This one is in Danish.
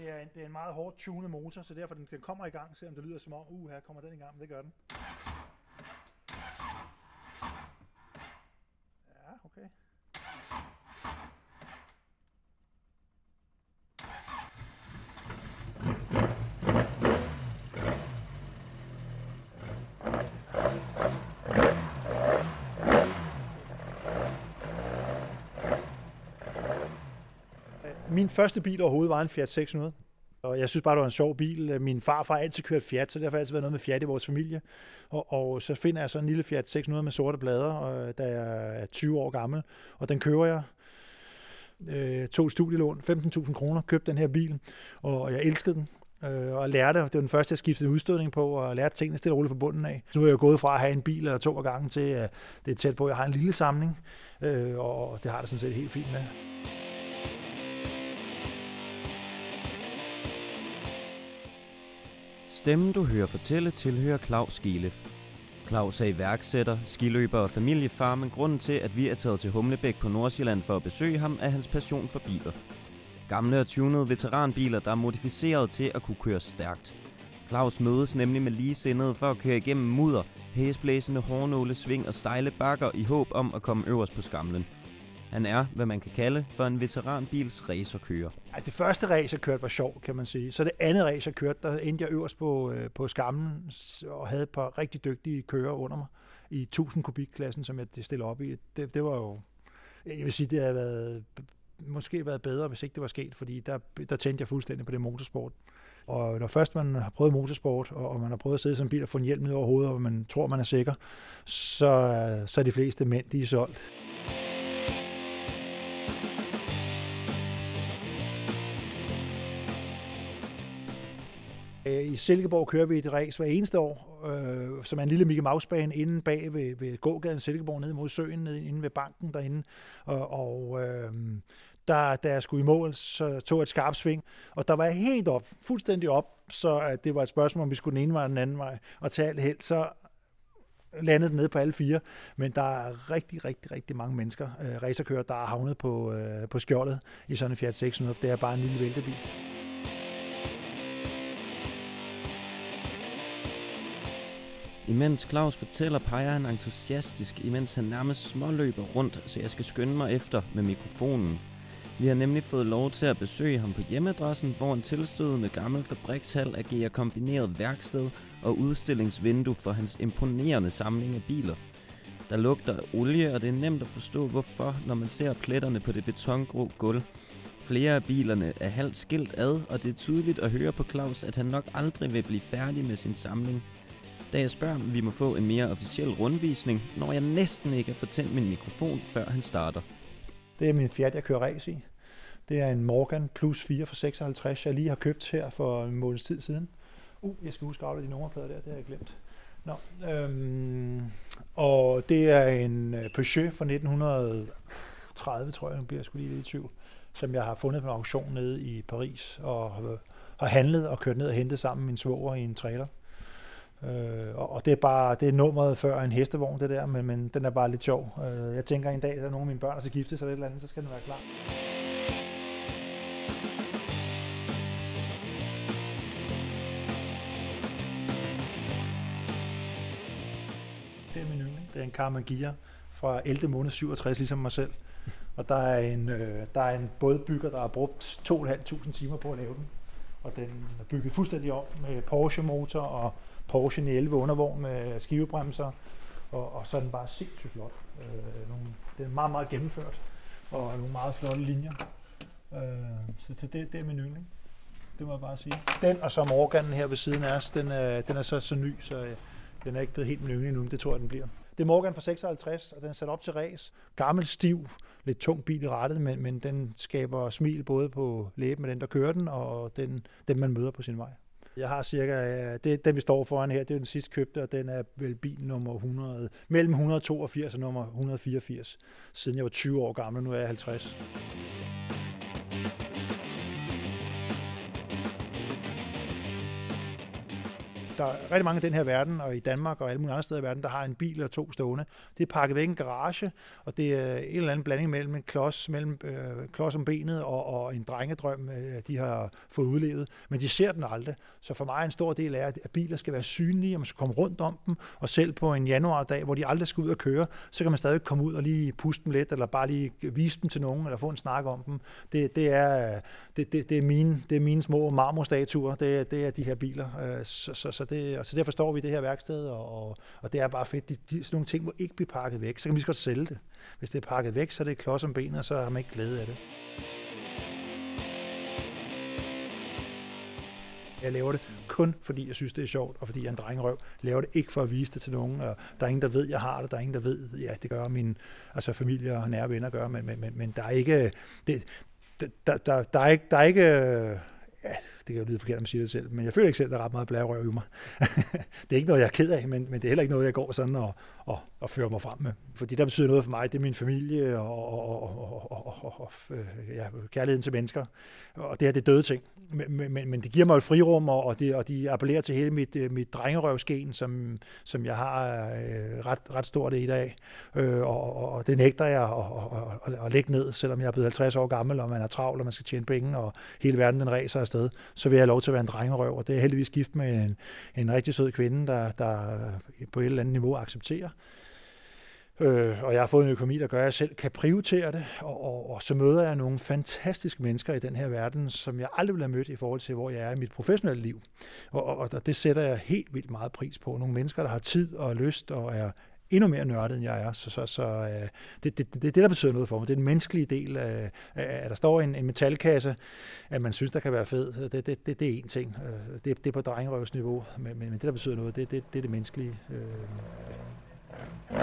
Det er, en, det er en meget hårdt tunet motor, så derfor den, den kommer i gang, selvom det lyder som om, uh, her kommer den i gang, men det gør den. Ja, okay. Min første bil overhovedet var en Fiat 600. Og jeg synes bare, det var en sjov bil. Min farfar har altid kørt Fiat, så derfor har altid været noget med Fiat i vores familie. Og, og så finder jeg så en lille Fiat 600 med sorte blader, øh, da jeg er 20 år gammel. Og den kører jeg øh, to studielån, 15.000 kroner, købte den her bil, og jeg elskede den øh, og lærte, det var den første, jeg skiftede udstødning på, og lærte tingene stille og roligt fra bunden af. Så nu er jeg gået fra at have en bil eller to af gangen til, at det er tæt på, at jeg har en lille samling, øh, og det har det sådan set helt fint med. Stemmen, du hører fortælle, tilhører Claus Skilef. Claus er iværksætter, skiløber og familiefar, men grunden til, at vi er taget til Humlebæk på Nordsjælland for at besøge ham, er hans passion for biler. Gamle og tunede veteranbiler, der er modificeret til at kunne køre stærkt. Claus mødes nemlig med ligesindede for at køre igennem mudder, hæsblæsende hårnåle, sving og stejle bakker i håb om at komme øverst på skamlen. Han er, hvad man kan kalde, for en veteranbils racerkører. Ja, det første race, jeg kørte, var sjov, kan man sige. Så det andet race, jeg kørte, der endte jeg øverst på, øh, på skammen og havde et par rigtig dygtige kører under mig i 1000 kubikklassen, som jeg stillede op i. Det, det var jo, jeg vil sige, det havde været, måske været bedre, hvis ikke det var sket, fordi der, der tændte jeg fuldstændig på det motorsport. Og når først man har prøvet motorsport, og man har prøvet at sidde som bil og få en hjelm ned over hovedet, og man tror, man er sikker, så, så er de fleste mænd, de er solgt. Øh, I Silkeborg kører vi et race hver eneste år, øh, som er en lille Mickey Mouse-bane inde bag ved, ved gågaden Silkeborg, ned mod søen, nede inde ved banken derinde. Og, og øh, der, da jeg skulle i mål, så tog jeg et skarpt sving, og der var jeg helt op, fuldstændig op, så at det var et spørgsmål, om vi skulle den ene vej eller den anden vej, og til alt held, så landede den ned på alle fire, men der er rigtig, rigtig, rigtig mange mennesker, øh, racerkører, der er havnet på, øh, på skjoldet i sådan en Fiat 600, for det er bare en lille væltebil. Imens Claus fortæller, peger han entusiastisk, imens han nærmest småløber rundt, så jeg skal skynde mig efter med mikrofonen. Vi har nemlig fået lov til at besøge ham på hjemmeadressen, hvor en tilstødende gammel fabrikshal agerer kombineret værksted og udstillingsvindue for hans imponerende samling af biler. Der lugter af olie, og det er nemt at forstå hvorfor, når man ser pletterne på det betongrå gulv. Flere af bilerne er halvt skilt ad, og det er tydeligt at høre på Claus, at han nok aldrig vil blive færdig med sin samling. Da jeg spørger, om vi må få en mere officiel rundvisning, når jeg næsten ikke har fået min mikrofon, før han starter. Det er min Fiat, jeg kører race i. Det er en Morgan Plus 4 for 56, jeg lige har købt her for en måneds tid siden. Uh, jeg skal huske at de nummerplader der, det har jeg glemt. Nå, øhm, og det er en øh, Peugeot fra 1930, tror jeg, nu bliver jeg sgu lige lidt i tvivl, som jeg har fundet på en auktion nede i Paris, og har handlet og kørt ned og hentet sammen med min svoger i en trailer. Øh, og det er bare det er nummeret før en hestevogn, det der, men, men den er bare lidt sjov. Øh, jeg tænker en dag, der er nogle af mine børn, der skal gifte sig eller et eller andet, så skal den være klar. Det er min yndling. Det er en karma gear fra 11. måned 67, ligesom mig selv. Og der er en, øh, der er en bådbygger, der har brugt 2.500 timer på at lave den. Og den er bygget fuldstændig om med Porsche-motor og Porsche 911 undervogn med skivebremser, og, og så er den bare sindssygt flot. Øh, nogle, den er meget, meget gennemført, og nogle meget flotte linjer. Øh, så, så det, det er min yndling. Det må jeg bare sige. Den og så Morganen her ved siden af os, den er, den er så, så ny, så øh, den er ikke blevet helt min yndling nu, det tror jeg, den bliver. Det er Morgan fra 56, og den er sat op til ræs. Gammel, stiv, lidt tung bil i rettet, men, men den skaber smil både på læben med den, der kører den, og den, den man møder på sin vej. Jeg har cirka, øh, det, den vi står foran her, det er den sidste købte, og den er vel bil nummer 100, mellem 182 og nummer 184, siden jeg var 20 år gammel, nu er jeg 50. der er rigtig mange i den her verden, og i Danmark og alle mulige andre steder i verden, der har en bil eller to stående. Det er pakket væk i en garage, og det er en eller anden blanding mellem en klods, mellem, øh, klods om benet og, og en drengedrøm, øh, de har fået udlevet. Men de ser den aldrig. Så for mig en stor del er, at biler skal være synlige, og man skal komme rundt om dem, og selv på en januardag, hvor de aldrig skal ud og køre, så kan man stadig komme ud og lige puste dem lidt, eller bare lige vise dem til nogen, eller få en snak om dem. Det, det, er, øh, det, det, det, er, mine, det er mine små marmorstatuer, det, det er de her biler. Øh, så, så, så, det, og så derfor står vi i det her værksted, og, og, og det er bare fedt. De, de, sådan nogle ting må ikke blive pakket væk, så kan vi godt sælge det. Hvis det er pakket væk, så er det klods om benet, og så har man ikke glæde af det. Jeg laver det kun fordi jeg synes, det er sjovt, og fordi jeg er en drengerøv. Jeg laver det ikke for at vise det til nogen. Og der er ingen, der ved, jeg har det. Der er ingen, der ved, ja, det gør min altså familie og nære venner gør, men, men, men, men der er ikke... Det, der, der, der, er ikke, der er ikke det kan jo lyde forkert, at man siger det selv, men jeg føler ikke selv, at der er ret meget blærerøv i mig. det er ikke noget, jeg er ked af, men, men det er heller ikke noget, jeg går sådan og, og, og fører mig frem med. For det, der betyder noget for mig, det er min familie og, og, og, og, og, og øh, ja, kærligheden til mennesker. Og det her, det er døde ting. Men, men, men det giver mig et frirum, og, og, det, og de appellerer til hele mit, øh, mit drengerøvsgen, som, som jeg har øh, ret, ret stort i dag. Øh, og, og, og det nægter jeg at, at, at, at lægge ned, selvom jeg er blevet 50 år gammel, og man er travl, og man skal tjene penge, og hele verden den ræser afsted. Så vil jeg have lov til at være en drengerøv, og det er heldigvis gift med en, en rigtig sød kvinde, der, der på et eller andet niveau accepterer. Øh, og jeg har fået en økonomi, der gør, at jeg selv kan prioritere det, og, og, og så møder jeg nogle fantastiske mennesker i den her verden, som jeg aldrig ville have mødt i forhold til, hvor jeg er i mit professionelle liv. Og, og, og det sætter jeg helt vildt meget pris på. Nogle mennesker, der har tid og lyst og er endnu mere nørdet, end jeg er. Så, så, så øh, det, det, det er det, der betyder noget for mig. Det er den menneskelige del af, at der står en, en metalkasse, at man synes, der kan være fed. Det, det, det, det er en ting. Øh, det, det er på drengerøvsniveau, men, men det, der betyder noget, det, det, det er det menneskelige. Øh.